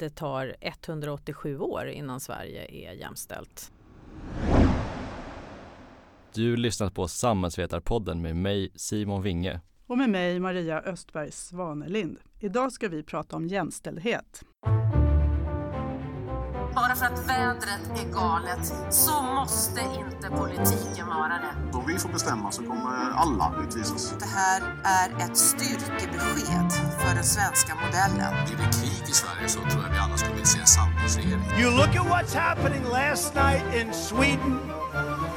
det tar 187 år innan Sverige är jämställt. Du lyssnar på Samhällsvetarpodden med mig Simon Winge. Och med mig Maria Östberg Svanelind. Idag ska vi prata om jämställdhet. Bara för att vädret är galet så måste inte politiken vara det. Om vi får bestämma så kommer alla utvisas. Det här är ett styrkebesked för den svenska modellen. Blir det krig i Sverige så tror jag vi alla skulle vilja se en samlingsregering. You look at what's happening last night in Sweden.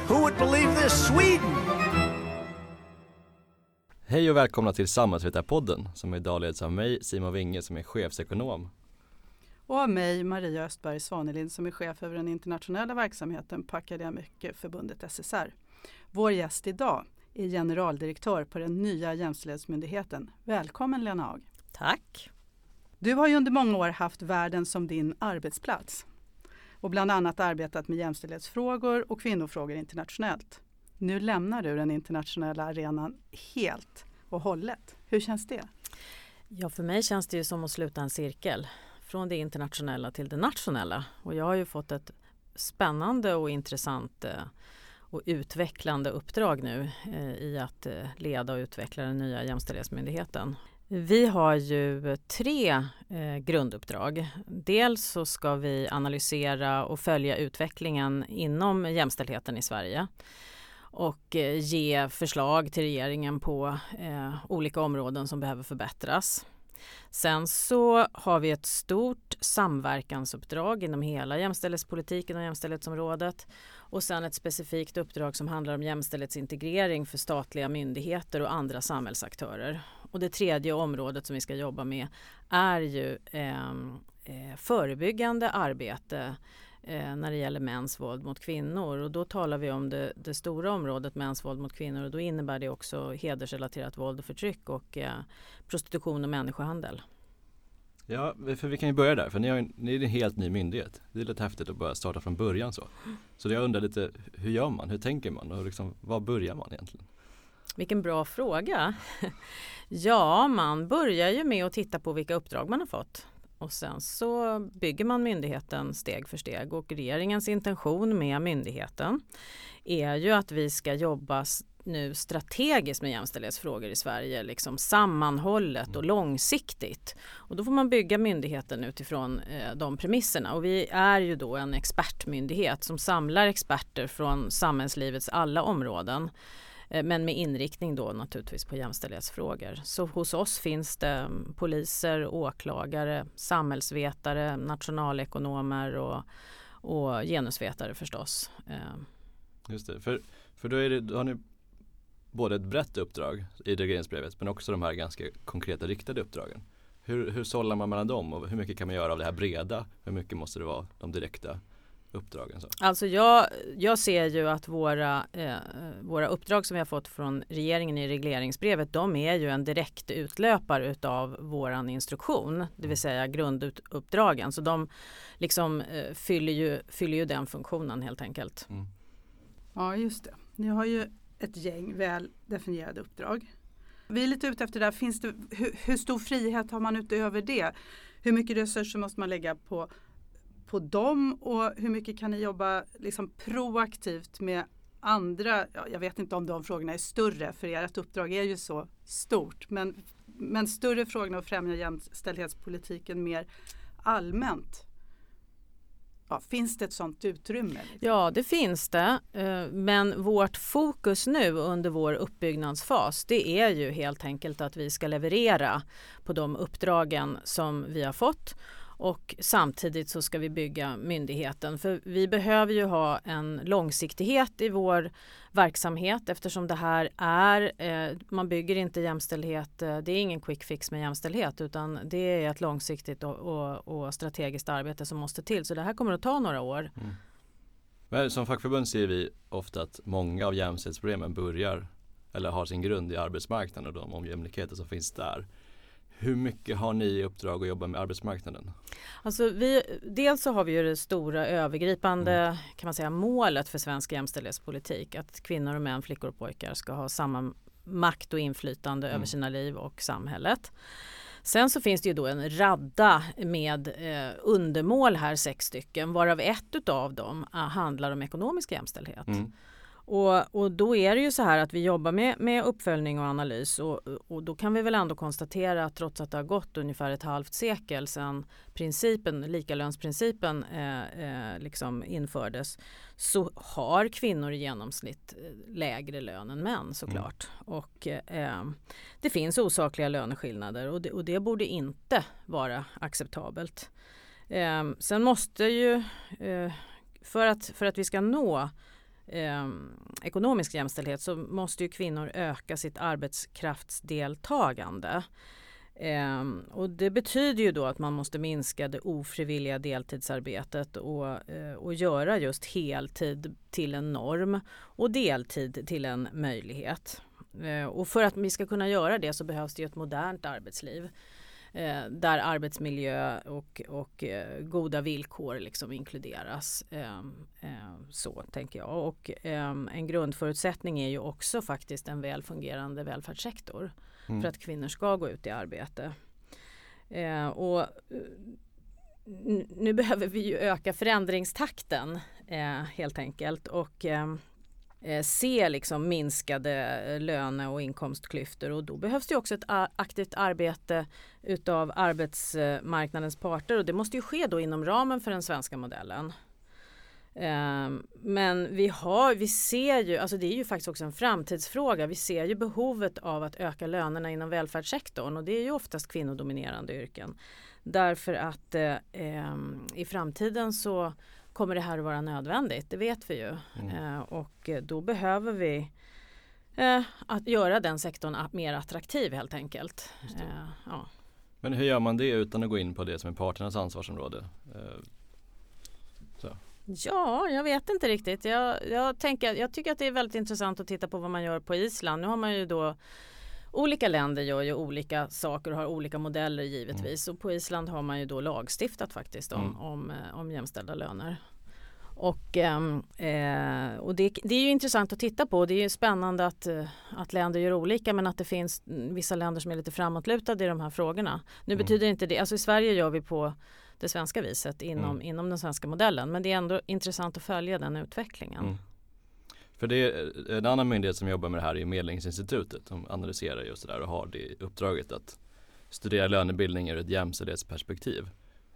Who would believe this? Sweden! Hej och välkomna till Samhällsvetarpodden som idag leds av mig Simon Winge som är chefsekonom. Och av mig Maria Östberg Svanelind som är chef över den internationella verksamheten på Akademikerförbundet SSR. Vår gäst idag är generaldirektör på den nya jämställdhetsmyndigheten. Välkommen Lena Haag. Tack! Du har ju under många år haft världen som din arbetsplats och bland annat arbetat med jämställdhetsfrågor och kvinnofrågor internationellt. Nu lämnar du den internationella arenan helt och hållet. Hur känns det? Ja, för mig känns det ju som att sluta en cirkel från det internationella till det nationella. Och jag har ju fått ett spännande och intressant eh, och utvecklande uppdrag nu eh, i att eh, leda och utveckla den nya jämställdhetsmyndigheten. Vi har ju tre grunduppdrag. Dels så ska vi analysera och följa utvecklingen inom jämställdheten i Sverige och ge förslag till regeringen på olika områden som behöver förbättras. Sen så har vi ett stort samverkansuppdrag inom hela jämställdhetspolitiken och jämställdhetsområdet och sen ett specifikt uppdrag som handlar om jämställdhetsintegrering för statliga myndigheter och andra samhällsaktörer. Och det tredje området som vi ska jobba med är ju ehm, eh, förebyggande arbete eh, när det gäller mäns våld mot kvinnor. Och då talar vi om det, det, stora området mäns våld mot kvinnor och då innebär det också hedersrelaterat våld och förtryck och eh, prostitution och människohandel. Ja, för vi kan ju börja där, för ni, har, ni är en helt ny myndighet. Det är lite häftigt att börja starta från början så. Så jag undrar lite, hur gör man? Hur tänker man? Och liksom, var börjar man egentligen? Vilken bra fråga. ja, man börjar ju med att titta på vilka uppdrag man har fått. Och sen så bygger man myndigheten steg för steg och regeringens intention med myndigheten är ju att vi ska jobba nu strategiskt med jämställdhetsfrågor i Sverige, liksom sammanhållet och långsiktigt. Och då får man bygga myndigheten utifrån eh, de premisserna. Och vi är ju då en expertmyndighet som samlar experter från samhällslivets alla områden Eh, men med inriktning då naturligtvis på jämställdhetsfrågor. Så hos oss finns det mm, poliser, åklagare, samhällsvetare, nationalekonomer och, och genusvetare förstås. Eh. Just det, för, för då, är det, då har ni både ett brett uppdrag i regleringsbrevet men också de här ganska konkreta riktade uppdragen. Hur, hur sållar man mellan dem och hur mycket kan man göra av det här breda? Hur mycket måste det vara de direkta uppdragen? Så? Alltså jag, jag ser ju att våra, eh, våra uppdrag som vi har fått från regeringen i regleringsbrevet de är ju en direkt utlöpare utav våran instruktion, det vill mm. säga grunduppdragen. Så de liksom eh, fyller, ju, fyller ju den funktionen helt enkelt. Mm. Ja just det. Ni har ju ett gäng väl definierade uppdrag. Vi är lite ute efter det där, finns det, hur, hur stor frihet har man utöver det? Hur mycket resurser måste man lägga på på dem och hur mycket kan ni jobba liksom proaktivt med andra, ja, jag vet inte om de frågorna är större för ert uppdrag är ju så stort, men, men större frågorna att främja jämställdhetspolitiken mer allmänt. Ja, finns det ett sådant utrymme? Ja, det finns det. Eh, men vårt fokus nu under vår uppbyggnadsfas det är ju helt enkelt att vi ska leverera på de uppdragen som vi har fått och samtidigt så ska vi bygga myndigheten. För vi behöver ju ha en långsiktighet i vår verksamhet eftersom det här är, eh, man bygger inte jämställdhet, eh, det är ingen quick fix med jämställdhet utan det är ett långsiktigt och, och, och strategiskt arbete som måste till. Så det här kommer att ta några år. Mm. Men som fackförbund ser vi ofta att många av jämställdhetsproblemen börjar eller har sin grund i arbetsmarknaden och de ojämlikheter som finns där. Hur mycket har ni i uppdrag att jobba med arbetsmarknaden? Alltså vi, dels så har vi ju det stora övergripande mm. kan man säga, målet för svensk jämställdhetspolitik. Att kvinnor och män, flickor och pojkar ska ha samma makt och inflytande mm. över sina liv och samhället. Sen så finns det ju då en radda med eh, undermål här, sex stycken, varav ett utav dem ah, handlar om ekonomisk jämställdhet. Mm. Och, och då är det ju så här att vi jobbar med, med uppföljning och analys och, och då kan vi väl ändå konstatera att trots att det har gått ungefär ett halvt sekel sedan principen, likalönsprincipen eh, eh, liksom infördes så har kvinnor i genomsnitt eh, lägre lön än män såklart. Mm. Och eh, det finns osakliga löneskillnader och det, och det borde inte vara acceptabelt. Eh, sen måste ju eh, för att, för att vi ska nå eh, ekonomisk jämställdhet så måste ju kvinnor öka sitt arbetskraftsdeltagande. Eh, och det betyder ju då att man måste minska det ofrivilliga deltidsarbetet och, eh, och göra just heltid till en norm och deltid till en möjlighet. Eh, och för att vi ska kunna göra det så behövs det ju ett modernt arbetsliv eh, där arbetsmiljö och, och eh, goda villkor liksom inkluderas. Eh, eh så tänker jag. Och eh, en grundförutsättning är ju också faktiskt en väl fungerande välfärdssektor mm. för att kvinnor ska gå ut i arbete. Eh, och nu behöver vi ju öka förändringstakten helt enkelt. Och Eh, Eh, se liksom minskade eh, löne och inkomstklyftor och då behövs det också ett aktivt arbete utav arbetsmarknadens parter och det måste ju ske då inom ramen för den svenska modellen. Eh, men vi, har, vi ser ju, alltså det är ju faktiskt också en framtidsfråga, vi ser ju behovet av att öka lönerna inom välfärdssektorn och det är ju oftast kvinnodominerande yrken. Därför att eh, i framtiden så kommer det här att vara nödvändigt, det vet vi ju. Mm. Eh, och då behöver vi eh, att göra den sektorn mer attraktiv helt enkelt. Eh, ja. Men hur gör man det utan att gå in på det som är parternas ansvarsområde? Så. Ja, jag vet inte riktigt. Jag, jag, tänker, jag tycker att det är väldigt intressant att titta på vad man gör på Island. Nu har man ju då Olika länder gör ju olika saker och har olika modeller givetvis. Mm. Och på Island har man ju då lagstiftat faktiskt om, mm. om, eh, om jämställda löner. Och, ehm, eh, och det, det, är ju intressant att titta på. Det är ju spännande att, eh, att länder gör olika men att det finns vissa länder som är lite framåtlutade i de här frågorna. Nu mm. betyder inte det, alltså i Sverige gör vi på det svenska viset inom, mm. inom den svenska modellen men det är ändå intressant att följa den utvecklingen. För det är en annan myndighet som jobbar med det här är Medlingsinstitutet som analyserar just det där och har det uppdraget att studera lönebildning ur ett jämställdhetsperspektiv.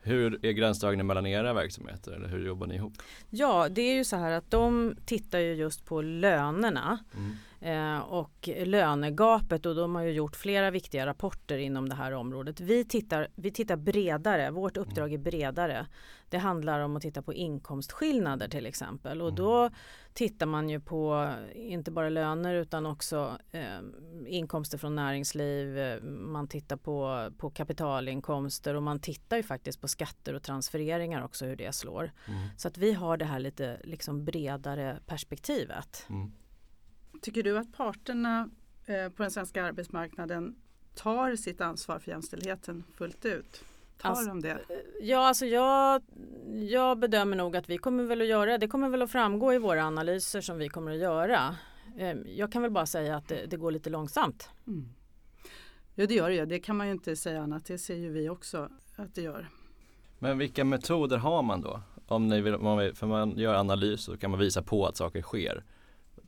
Hur är gränsdragningen mellan era verksamheter eller hur jobbar ni ihop? Ja, det är ju så här att de tittar ju just på lönerna mm. Eh, och lönegapet och de har ju gjort flera viktiga rapporter inom det här området. Vi tittar, vi tittar bredare, vårt uppdrag är bredare. Det handlar om att titta på inkomstskillnader till exempel och då mm. tittar man ju på inte bara löner utan också eh, inkomster från näringsliv. Eh, man tittar på, på kapitalinkomster och man tittar ju faktiskt på skatter och transfereringar också hur det slår. Mm. Så att vi har det här lite liksom bredare perspektivet. Mm. Tycker du att parterna eh, på den svenska arbetsmarknaden tar sitt ansvar för jämställdheten fullt ut? Tar alltså, de det? Ja, alltså jag, jag bedömer nog att vi kommer väl att göra det. kommer väl att framgå i våra analyser som vi kommer att göra. Ehm, jag kan väl bara säga att det, det går lite långsamt. Mm. Ja det gör det Det kan man ju inte säga annat. Det ser ju vi också att det gör. Men vilka metoder har man då? Om ni vill, för man gör analys så kan man visa på att saker sker.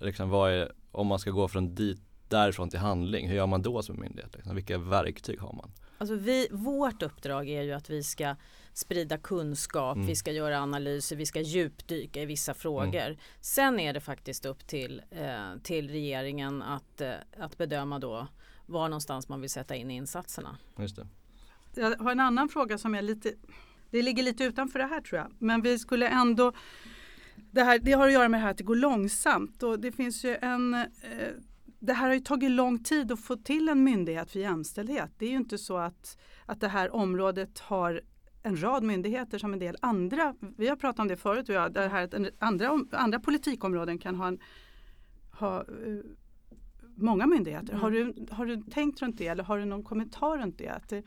Liksom vad är, om man ska gå från dit, därifrån till handling, hur gör man då som myndighet? Liksom? Vilka verktyg har man? Alltså vi, vårt uppdrag är ju att vi ska sprida kunskap, mm. vi ska göra analyser, vi ska djupdyka i vissa frågor. Mm. Sen är det faktiskt upp till, eh, till regeringen att, eh, att bedöma då var någonstans man vill sätta in insatserna. Just det. Jag har en annan fråga som är lite, det ligger lite utanför det här tror jag, men vi skulle ändå det, här, det har att göra med det här att det går långsamt och det finns ju en eh, det här har ju tagit lång tid att få till en myndighet för jämställdhet. Det är ju inte så att, att det här området har en rad myndigheter som en del andra, vi har pratat om det förut, och jag, det här, andra, andra politikområden kan ha, en, ha uh, många myndigheter. Mm. Har, du, har du tänkt runt det eller har du någon kommentar runt det? Att det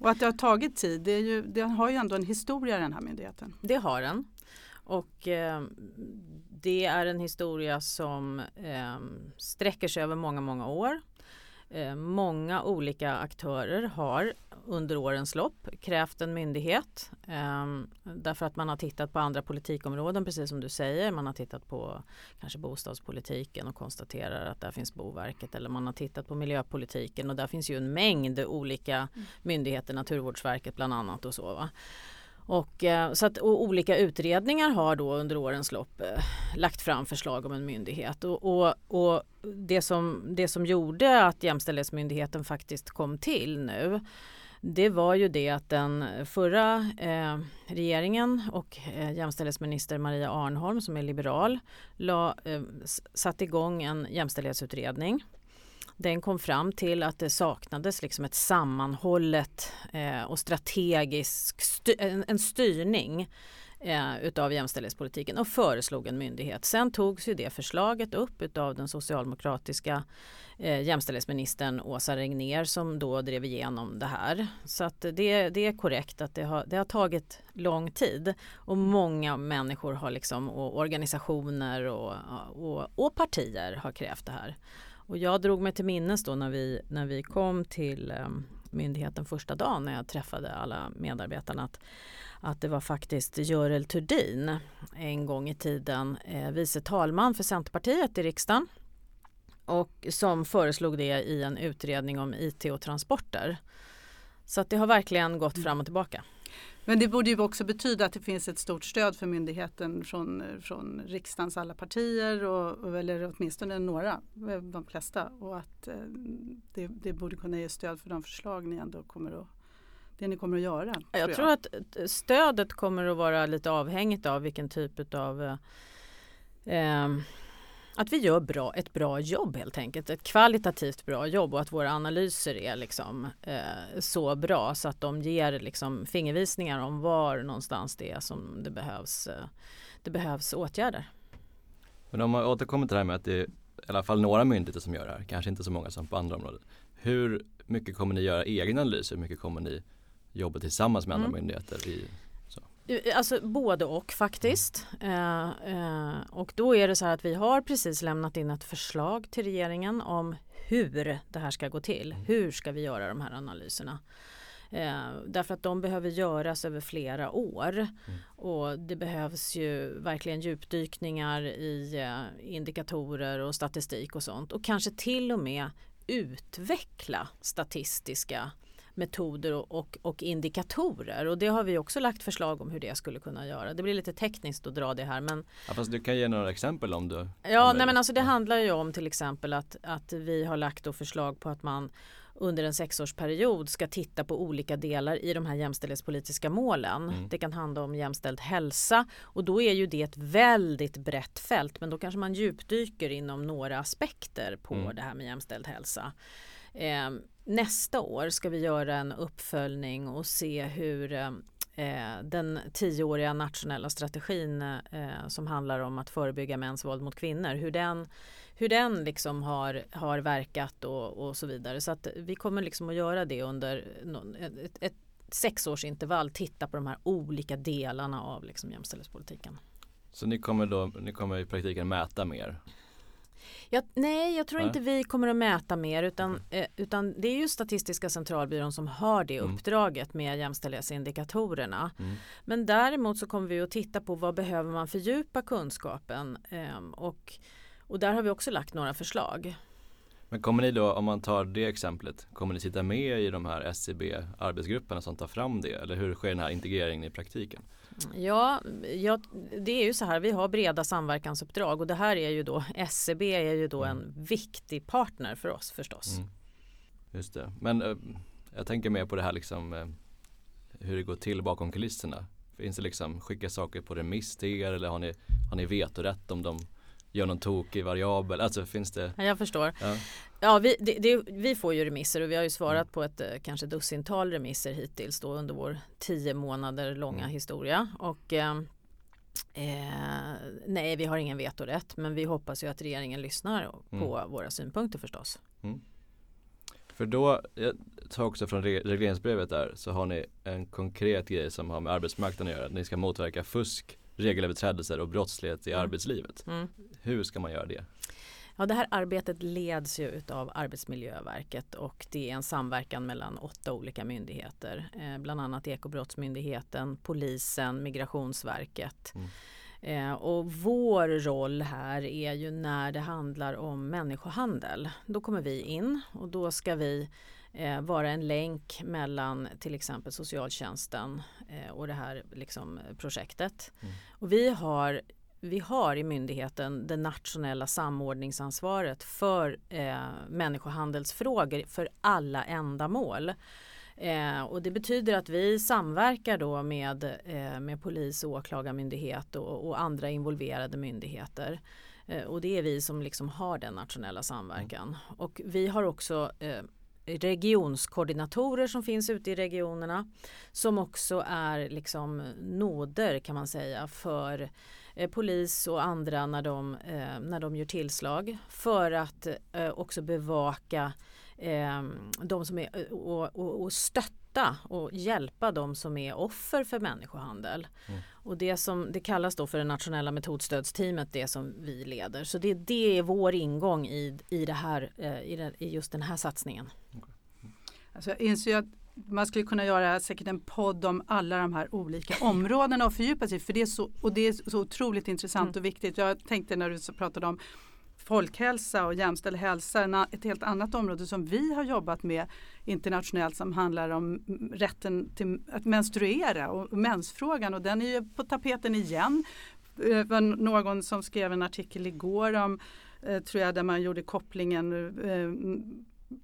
och att det har tagit tid, det, är ju, det har ju ändå en historia den här myndigheten. Det har den. Och eh, det är en historia som eh, sträcker sig över många, många år. Eh, många olika aktörer har under årens lopp krävt en myndighet eh, därför att man har tittat på andra politikområden precis som du säger. Man har tittat på kanske bostadspolitiken och konstaterar att där finns Boverket eller man har tittat på miljöpolitiken och där finns ju en mängd olika mm. myndigheter, Naturvårdsverket bland annat och så. Va? Och, eh, så att, och olika utredningar har då under årens lopp eh, lagt fram förslag om en myndighet. Och, och, och, det, som, det som gjorde att Jämställdhetsmyndigheten faktiskt kom till nu det var ju det att den förra eh, regeringen och eh, jämställdhetsminister Maria Arnholm som är liberal la, eh, satte igång en jämställdhetsutredning den kom fram till att det saknades liksom ett sammanhållet eh, och strategisk styr, en, en, styrning eh, utav jämställdhetspolitiken och föreslog en myndighet. Sen togs ju det förslaget upp utav den socialdemokratiska eh, jämställdhetsministern Åsa Regner som då drev igenom det här. Så att det, det är korrekt att det har, det har tagit lång tid och många människor har liksom, och organisationer och, och, och partier har krävt det här. Och jag drog mig till minnes då när vi, när vi kom till eh, myndigheten första dagen när jag träffade alla medarbetarna att, att det var faktiskt Görel Thurdin en gång i tiden eh, vice talman för Centerpartiet i riksdagen och som föreslog det i en utredning om IT och transporter. Så att det har verkligen gått fram och tillbaka. Men det borde ju också betyda att det finns ett stort stöd för myndigheten från, från riksdagens alla partier och, eller åtminstone några, de flesta. Och att eh, det, det borde kunna ge stöd för de förslag ni ändå kommer att det ni kommer att göra. Tror jag, jag tror att stödet kommer att vara lite avhängigt av vilken typ av eh, eh att vi gör bra, ett bra jobb helt enkelt. Ett kvalitativt bra jobb och att våra analyser är liksom, eh, så bra så att de ger liksom, fingervisningar om var någonstans det är som det behövs, eh, det behövs åtgärder. Men om man återkommer till det här med att det är i alla fall några myndigheter som gör det här, kanske inte så många som på andra områden. Hur mycket kommer ni göra egna analyser? Hur mycket kommer ni jobba tillsammans med andra mm. myndigheter i Alltså både och faktiskt. Eh, eh, och då är det så här att vi har precis lämnat in ett förslag till regeringen om hur det här ska gå till. Mm. Hur ska vi göra de här analyserna? Eh, därför att de behöver göras över flera år. Mm. Och det behövs ju verkligen djupdykningar i eh, indikatorer och statistik och sånt. Och kanske till och med utveckla statistiska metoder och, och, och, indikatorer och det har vi också lagt förslag om hur det skulle kunna göra. Det blir lite tekniskt att dra det här men ja, Fast du kan ge några exempel om du Ja, nej men alltså det handlar ju om till exempel att, att vi har lagt då förslag på att man under en sexårsperiod ska titta på olika delar i de här jämställdhetspolitiska målen. Mm. Det kan handla om jämställd hälsa och då är ju det ett väldigt brett fält men då kanske man djupdyker inom några aspekter på mm. det här med jämställd hälsa. Eh, nästa år ska vi göra en uppföljning och se hur eh, eh, den tioåriga nationella strategin eh, som handlar om att förebygga mäns våld mot kvinnor, hur den, hur den liksom har, har verkat och, och så vidare. Så att vi kommer liksom att göra det under ett, ett sexårsintervall, titta på de här olika delarna av liksom jämställdhetspolitiken. Så ni kommer, då, ni kommer i praktiken mäta mer jag, nej, jag tror nej. inte vi kommer att mäta mer utan, mm. utan det är ju Statistiska centralbyrån som har det mm. uppdraget med jämställdhetsindikatorerna. Mm. Men däremot så kommer vi att titta på vad behöver man fördjupa kunskapen eh, och, och där har vi också lagt några förslag. Men kommer ni då, om man tar det exemplet, kommer ni sitta med i de här SCB-arbetsgrupperna som tar fram det? Eller hur sker den här integreringen i praktiken? Ja, ja, det är ju så här, vi har breda samverkansuppdrag och det här är ju då, SCB är ju då en mm. viktig partner för oss förstås. Mm. Just det, men äh, jag tänker mer på det här liksom äh, hur det går till bakom kulisserna. Finns det liksom, skicka saker på remiss till er eller har ni, har ni vetorätt om de gör någon tokig variabel? Alltså finns det? Ja, jag förstår. Ja. Ja, vi, det, det, vi får ju remisser och vi har ju svarat på ett eh, kanske dussintal remisser hittills då under vår tio månader långa mm. historia. Och eh, eh, nej, vi har ingen vetorätt men vi hoppas ju att regeringen lyssnar på mm. våra synpunkter förstås. Mm. För då, jag tar också från regleringsbrevet där, så har ni en konkret grej som har med arbetsmarknaden att göra. Ni ska motverka fusk, regelöverträdelser och brottslighet i mm. arbetslivet. Mm. Hur ska man göra det? Ja, det här arbetet leds ju av Arbetsmiljöverket och det är en samverkan mellan åtta olika myndigheter. Eh, bland annat Ekobrottsmyndigheten, Polisen, Migrationsverket. Mm. Eh, och vår roll här är ju när det handlar om människohandel. Då kommer vi in och då ska vi eh, vara en länk mellan till exempel socialtjänsten eh, och det här liksom, projektet. Mm. Och vi har vi har i myndigheten det nationella samordningsansvaret för eh, människohandelsfrågor för alla ändamål. Eh, och det betyder att vi samverkar då med, eh, med polis och åklagarmyndighet och, och andra involverade myndigheter. Eh, och det är vi som liksom har den nationella samverkan. Mm. Och vi har också eh, regionskoordinatorer som finns ute i regionerna som också är liksom noder kan man säga för eh, polis och andra när de, eh, när de gör tillslag för att eh, också bevaka eh, de som är och, och, och stötta och hjälpa de som är offer för människohandel. Mm. Och det som det kallas då för det nationella metodstödsteamet, det som vi leder. Så det, det är vår ingång i, i, det här, eh, i, det, i just den här satsningen. Alltså jag inser att man skulle kunna göra säkert en podd om alla de här olika områdena och fördjupa sig för det är så, och det är så otroligt intressant mm. och viktigt. Jag tänkte när du pratade om folkhälsa och jämställd hälsa, ett helt annat område som vi har jobbat med internationellt som handlar om rätten till att menstruera och mensfrågan och den är ju på tapeten igen. Det var någon som skrev en artikel igår om eh, tror jag där man gjorde kopplingen eh,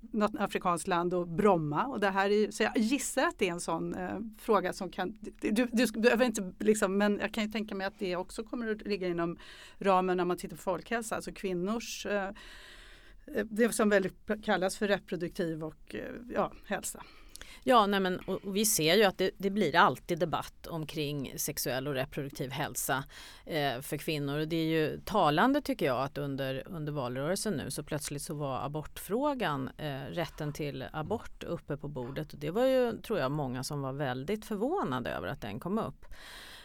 något afrikanskt land och Bromma. Och det här är, så jag gissar att det är en sån eh, fråga som kan, du, du, du behöver inte liksom, men jag kan ju tänka mig att det också kommer att ligga inom ramen när man tittar på folkhälsa, alltså kvinnors eh, eh det som väldigt kallas för reproduktiv och eh, ja, hälsa. Ja, nej men, och vi ser ju att det, det, blir alltid debatt omkring sexuell och reproduktiv hälsa eh, för kvinnor. Och det är ju talande tycker jag att under, under valrörelsen nu så plötsligt så var abortfrågan, eh, rätten till abort uppe på bordet. Och det var ju, tror jag, många som var väldigt förvånade över att den kom upp.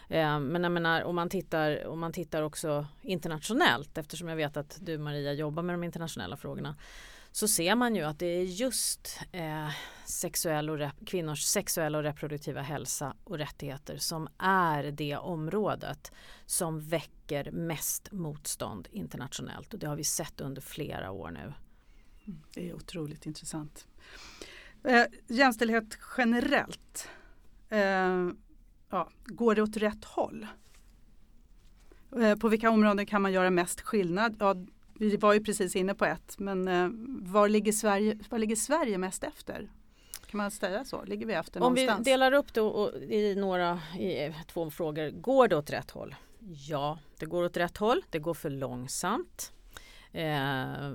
Eh, men jag menar, om, man tittar, om man tittar också internationellt eftersom jag vet att du Maria jobbar med de internationella frågorna så ser man ju att det är just eh, sexuell och kvinnors sexuella och reproduktiva hälsa och rättigheter som är det området som väcker mest motstånd internationellt och det har vi sett under flera år nu. Mm, det är otroligt intressant. Eh, jämställdhet generellt, eh, ja, går det åt rätt håll? Eh, på vilka områden kan man göra mest skillnad? Ja, vi var ju precis inne på ett, men eh, var, ligger Sverige, var ligger Sverige mest efter? Kan man säga så? Ligger vi efter Om någonstans? Om vi delar upp det i några, i två frågor. Går det åt rätt håll? Ja, det går åt rätt håll. Det går för långsamt. Eh,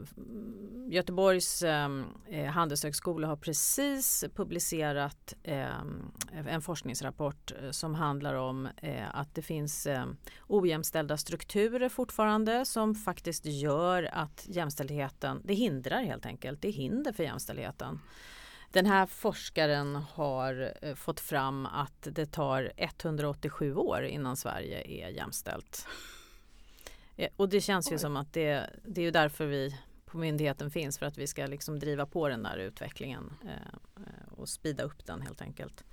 Göteborgs eh, eh, handelshögskola har precis publicerat eh, en forskningsrapport eh, som handlar om eh, att det finns eh, ojämställda strukturer fortfarande som faktiskt gör att jämställdheten, det hindrar helt enkelt, det är hinder för jämställdheten. Den här forskaren har eh, fått fram att det tar 187 år innan Sverige är jämställt. Och det känns ju som att det, det är ju därför vi på myndigheten finns för att vi ska liksom driva på den där utvecklingen eh, eh och spida upp den helt enkelt.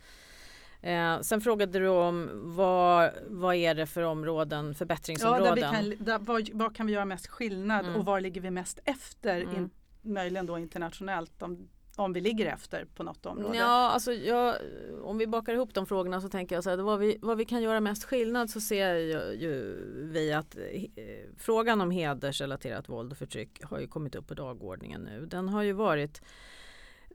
Eh, sen frågade du om vad, vad är det för områden, förbättringsområden? Ja, där vi kan, där, vad, vad, kan vi göra mest skillnad mm. och var ligger vi mest efter, mm. in, möjligen då internationellt om om vi ligger efter på något område? Ja, alltså jag, om vi bakar ihop de frågorna så tänker jag så här, vad vi, vad vi kan göra mest skillnad så ser ju, ju vi att eh, frågan om hedersrelaterat våld och förtryck har ju kommit upp på dagordningen nu. Den har ju varit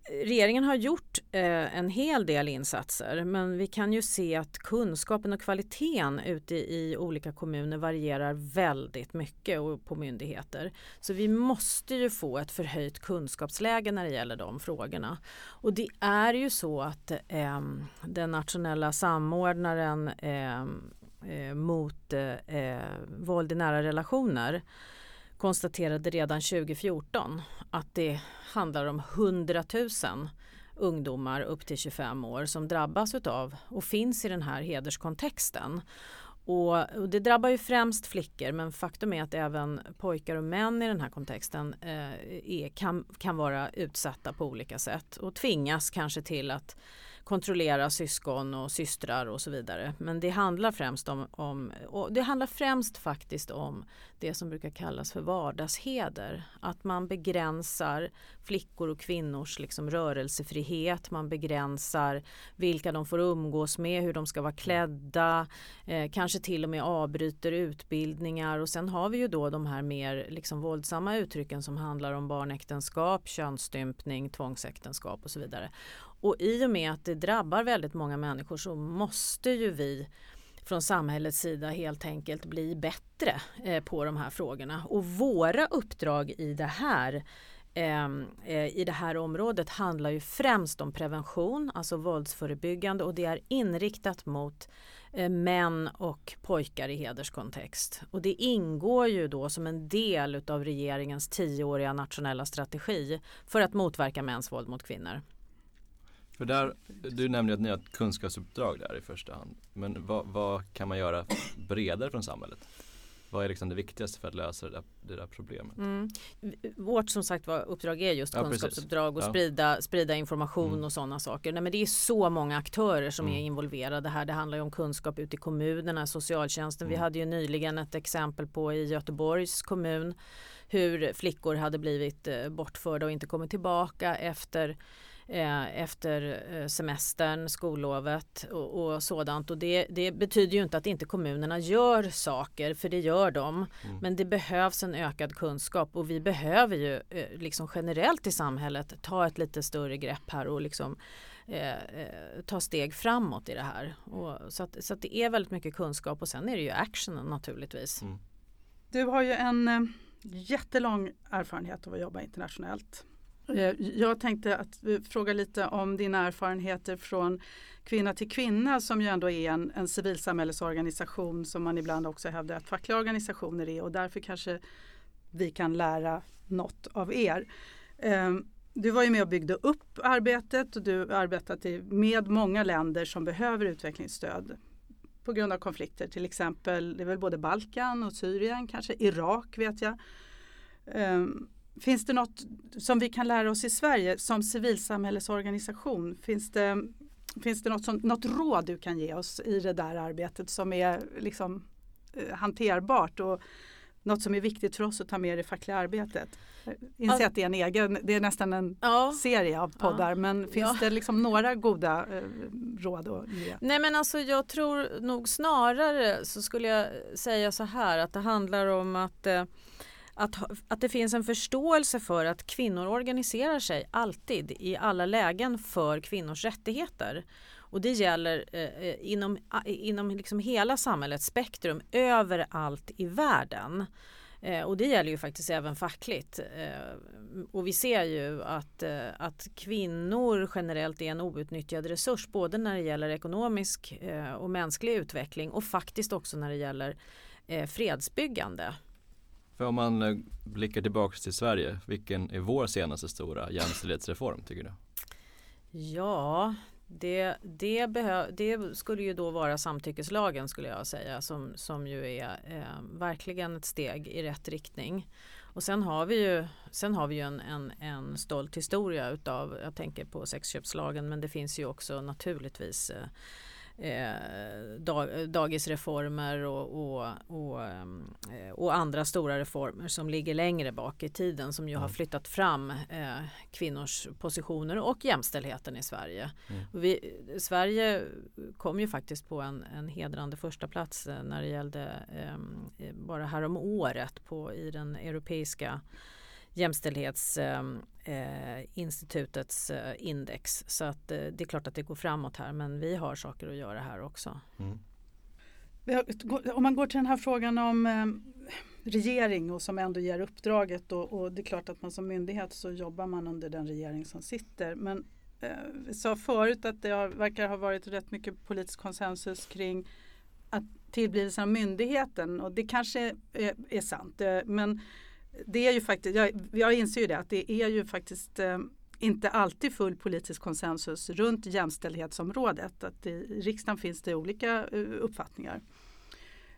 regeringen har gjort eh, en hel del insatser men vi kan ju se att kunskapen och kvaliteten ute i, i olika kommuner varierar väldigt mycket och på myndigheter. Så vi måste ju få ett förhöjt kunskapsläge när det gäller de frågorna. Och det är ju så att eh, den nationella samordnaren eh, eh mot eh, eh, våld i nära relationer konstaterade redan 2014 att det handlar om 100 000 ungdomar upp till 25 år som drabbas av och finns i den här hederskontexten. Och, och, det drabbar ju främst flickor men faktum är att även pojkar och män i den här kontexten eh, är, kan, kan vara utsatta på olika sätt och tvingas kanske till att kontrollera syskon och systrar och så vidare. Men det handlar främst om, om det handlar främst faktiskt om det som brukar kallas för vardagsheder. Att man begränsar flickor och kvinnors liksom rörelsefrihet. Man begränsar vilka de får umgås med, hur de ska vara klädda. Eh, kanske till och med avbryter utbildningar. Och sen har vi ju då de här mer liksom våldsamma uttrycken som handlar om barnäktenskap, könsstympning, tvångsäktenskap och så vidare. Och i och med att det drabbar väldigt många människor så måste ju vi från samhällets sida helt enkelt bli bättre eh, på de här frågorna. Och våra uppdrag i det här ehm, eh, i det här området handlar ju främst om prevention, alltså våldsförebyggande och det är inriktat mot eh, män och pojkar i hederskontext. Och det ingår ju då som en del utav regeringens tioåriga nationella strategi för att motverka mäns våld mot kvinnor. För där, du nämnde att ni har ett kunskapsuppdrag där i första hand. Men vad, vad, kan man göra bredare från samhället? Vad är liksom det viktigaste för att lösa det där, det där problemet? Mm. Vårt som sagt var uppdrag är just ja, kunskapsuppdrag och ja. sprida, sprida information mm. och sådana saker. Nej, men det är så många aktörer som mm. är involverade här. Det handlar ju om kunskap ute i kommunerna, socialtjänsten. Vi mm. hade ju nyligen ett exempel på i Göteborgs kommun hur flickor hade blivit eh, bortförda och inte kommit tillbaka efter eh, efter eh, semestern, skollovet och, och sådant. Och det, det, betyder ju inte att inte kommunerna gör saker, för det gör de. Mm. Men det behövs en ökad kunskap och vi behöver ju eh, liksom generellt i samhället ta ett lite större grepp här och liksom eh, eh, ta steg framåt i det här. Och, så, att, så att det är väldigt mycket kunskap och sen är det ju actionen naturligtvis. Mm. Du har ju en eh, jättelång erfarenhet av att jobba internationellt. Eh, jag tänkte att fråga lite om dina erfarenheter från Kvinna till kvinna som ju ändå är en, en civilsamhällesorganisation som man ibland också hävdar att fackliga organisationer är och därför kanske vi kan lära något av er. Ehm, du var ju med och byggde upp arbetet och du har arbetat med många länder som behöver utvecklingsstöd på grund av konflikter. Till exempel det är väl både Balkan och Syrien, kanske Irak vet jag. Ehm, Finns det något som vi kan lära oss i Sverige som civilsamhällesorganisation? Finns det, finns det något, som, något råd du kan ge oss i det där arbetet som är liksom, eh, hanterbart och något som är viktigt för oss att ta med i det fackliga arbetet? Inse att det är en egen, det är nästan en ja. serie av poddar ja. men finns ja. det liksom några goda eh, råd att ge? Nej men alltså jag tror nog snarare så skulle jag säga så här att det handlar om att eh, att, att det finns en förståelse för att kvinnor organiserar sig alltid i alla lägen för kvinnors rättigheter. Och det gäller eh, eh inom, eh, inom liksom hela samhällets spektrum överallt i världen. Eh, och det gäller ju faktiskt även fackligt. Eh, och vi ser ju att, eh, att kvinnor generellt är en outnyttjad resurs både när det gäller ekonomisk eh, och mänsklig utveckling och faktiskt också när det gäller eh, fredsbyggande. För om man eh, blickar tillbaka till Sverige, vilken är vår senaste stora jämställdhetsreform tycker du? Ja, det, det, behö, det skulle ju då vara samtyckeslagen skulle jag säga som, som ju är eh, verkligen ett steg i rätt riktning. Och sen har vi ju, sen har vi ju en, en, en stolt historia utav, jag tänker på sexköpslagen men det finns ju också naturligtvis eh, eh, dag, dagisreformer och, och, och, eh, och, andra stora reformer som ligger längre bak i tiden som ju mm. har flyttat fram eh, kvinnors positioner och jämställdheten i Sverige. Mm. Vi, Sverige kom ju faktiskt på en, en hedrande första plats eh, när det gällde ehm, bara härom året på, i den europeiska Jämställdhetsinstitutets eh, index. Så att eh, det är klart att det går framåt här men vi har saker att göra här också. Mm. Om man går till den här frågan om eh, regering och som ändå ger uppdraget och, och, det är klart att man som myndighet så jobbar man under den regering som sitter. Men eh, vi sa förut att det har, verkar ha varit rätt mycket politisk konsensus kring att tillblivelsen av myndigheten och det kanske är, är sant. Men det är ju faktiskt, jag, jag inser ju det, att det är ju faktiskt eh, inte alltid full politisk konsensus runt jämställdhetsområdet. Att i riksdagen finns det olika uh, uppfattningar.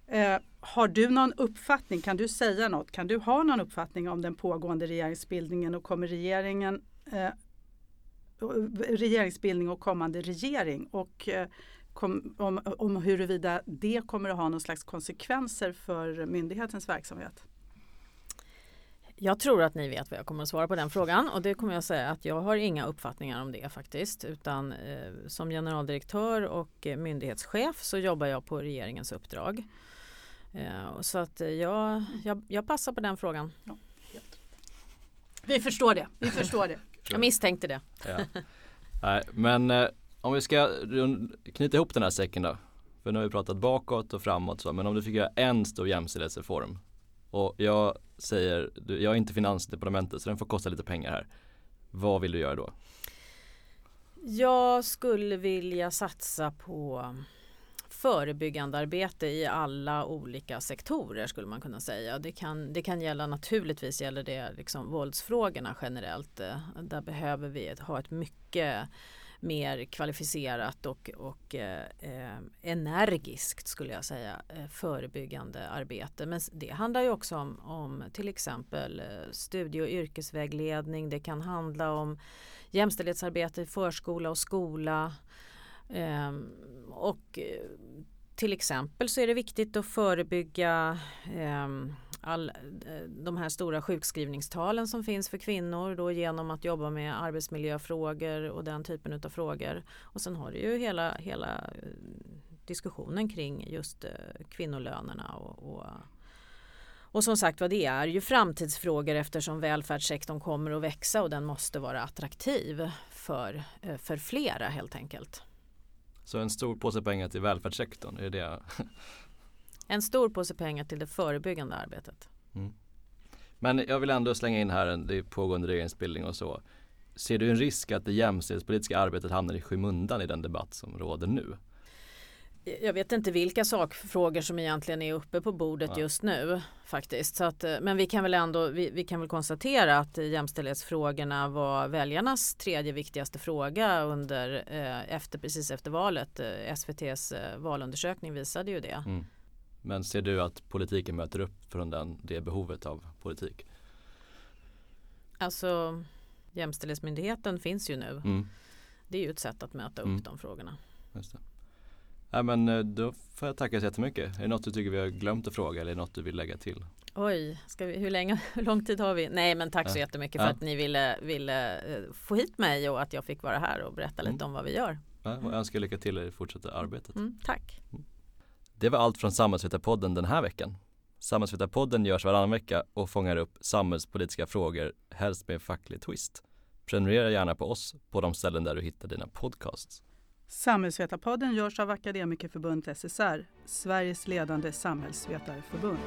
Eh, har du någon uppfattning? Kan du säga något? Kan du ha någon uppfattning om den pågående regeringsbildningen och kommer regeringen eh, eh regeringsbildning och kommande regering och eh, kom, om, om huruvida det kommer att ha någon slags konsekvenser för myndighetens verksamhet? Jag tror att ni vet vad jag kommer att svara på den frågan och det kommer jag säga att jag har inga uppfattningar om det faktiskt utan eh, som generaldirektör och eh, myndighetschef så jobbar jag på regeringens uppdrag. Eh, så att jag, jag, jag passar på den frågan. Ja, vi förstår det. Vi förstår det. jag misstänkte det. Ja. Nej, men eh, om vi ska knyta ihop den här säcken då. För nu har vi pratat bakåt och framåt så, men om du fick göra en stor jämställdhetsreform och jag säger, jag är inte finansdepartementet så den får kosta lite pengar här. Vad vill du göra då? Jag skulle vilja satsa på förebyggande arbete i alla olika sektorer skulle man kunna säga. Det kan, det kan gälla naturligtvis gäller det liksom våldsfrågorna generellt. Eh, där behöver vi ha ett mycket mer kvalificerat och, och eh, energiskt skulle jag säga eh, förebyggande arbete. Men det handlar ju också om, om till exempel eh, studie och yrkesvägledning. Det kan handla om jämställdhetsarbete i förskola och skola. Ehm, eh, och till exempel så är det viktigt att förebygga ehm, eh, all, de här stora sjukskrivningstalen som finns för kvinnor då genom att jobba med arbetsmiljöfrågor och den typen av frågor. Och sen har du ju hela, hela eh, diskussionen kring just eh, kvinnolönerna och, och och som sagt vad det är ju framtidsfrågor eftersom välfärdssektorn kommer att växa och den måste vara attraktiv för, eh, för flera helt enkelt. Så en stor påse pengar till välfärdssektorn, är det En stor påse pengar till det förebyggande arbetet. Mm. Men jag vill ändå slänga in här en det är pågående regeringsbildning och så. Ser du en risk att det jämställdhetspolitiska arbetet hamnar i skymundan i den debatt som råder nu? Jag vet inte vilka sakfrågor som egentligen är uppe på bordet ja. just nu faktiskt. Så att, eh, men vi kan väl ändå vi, vi, kan väl konstatera att jämställdhetsfrågorna var väljarnas tredje viktigaste fråga under eh, efter precis efter valet. Eh, SVTs eh, valundersökning visade ju det. Mm. Men ser du att politiken möter upp från den, det behovet av politik? Alltså Jämställdhetsmyndigheten finns ju nu. Mm. Det är ju ett sätt att möta upp mm. de frågorna. Ja, men eh, då får jag tacka så jättemycket. Är det något du tycker vi har glömt att fråga eller är det något du vill lägga till? Oj, vi, hur, länge, hur lång tid har vi? Nej men tack ja. så jättemycket för ja. att ni ville, ville eh, få hit mig och att jag fick vara här och berätta lite mm. om vad vi gör. Ja, och jag önskar lycka till i det fortsatta arbetet. Mm, tack. Mm. Det var allt från Samhällsvetarpodden den här veckan. Samhällsvetarpodden görs varannan vecka och fångar upp samhällspolitiska frågor, helst med facklig twist. Prenumerera gärna på oss på de ställen där du hittar dina podcasts. Samhällsvetarpodden görs av Akademikerförbundet SSR, Sveriges ledande samhällsvetarförbund.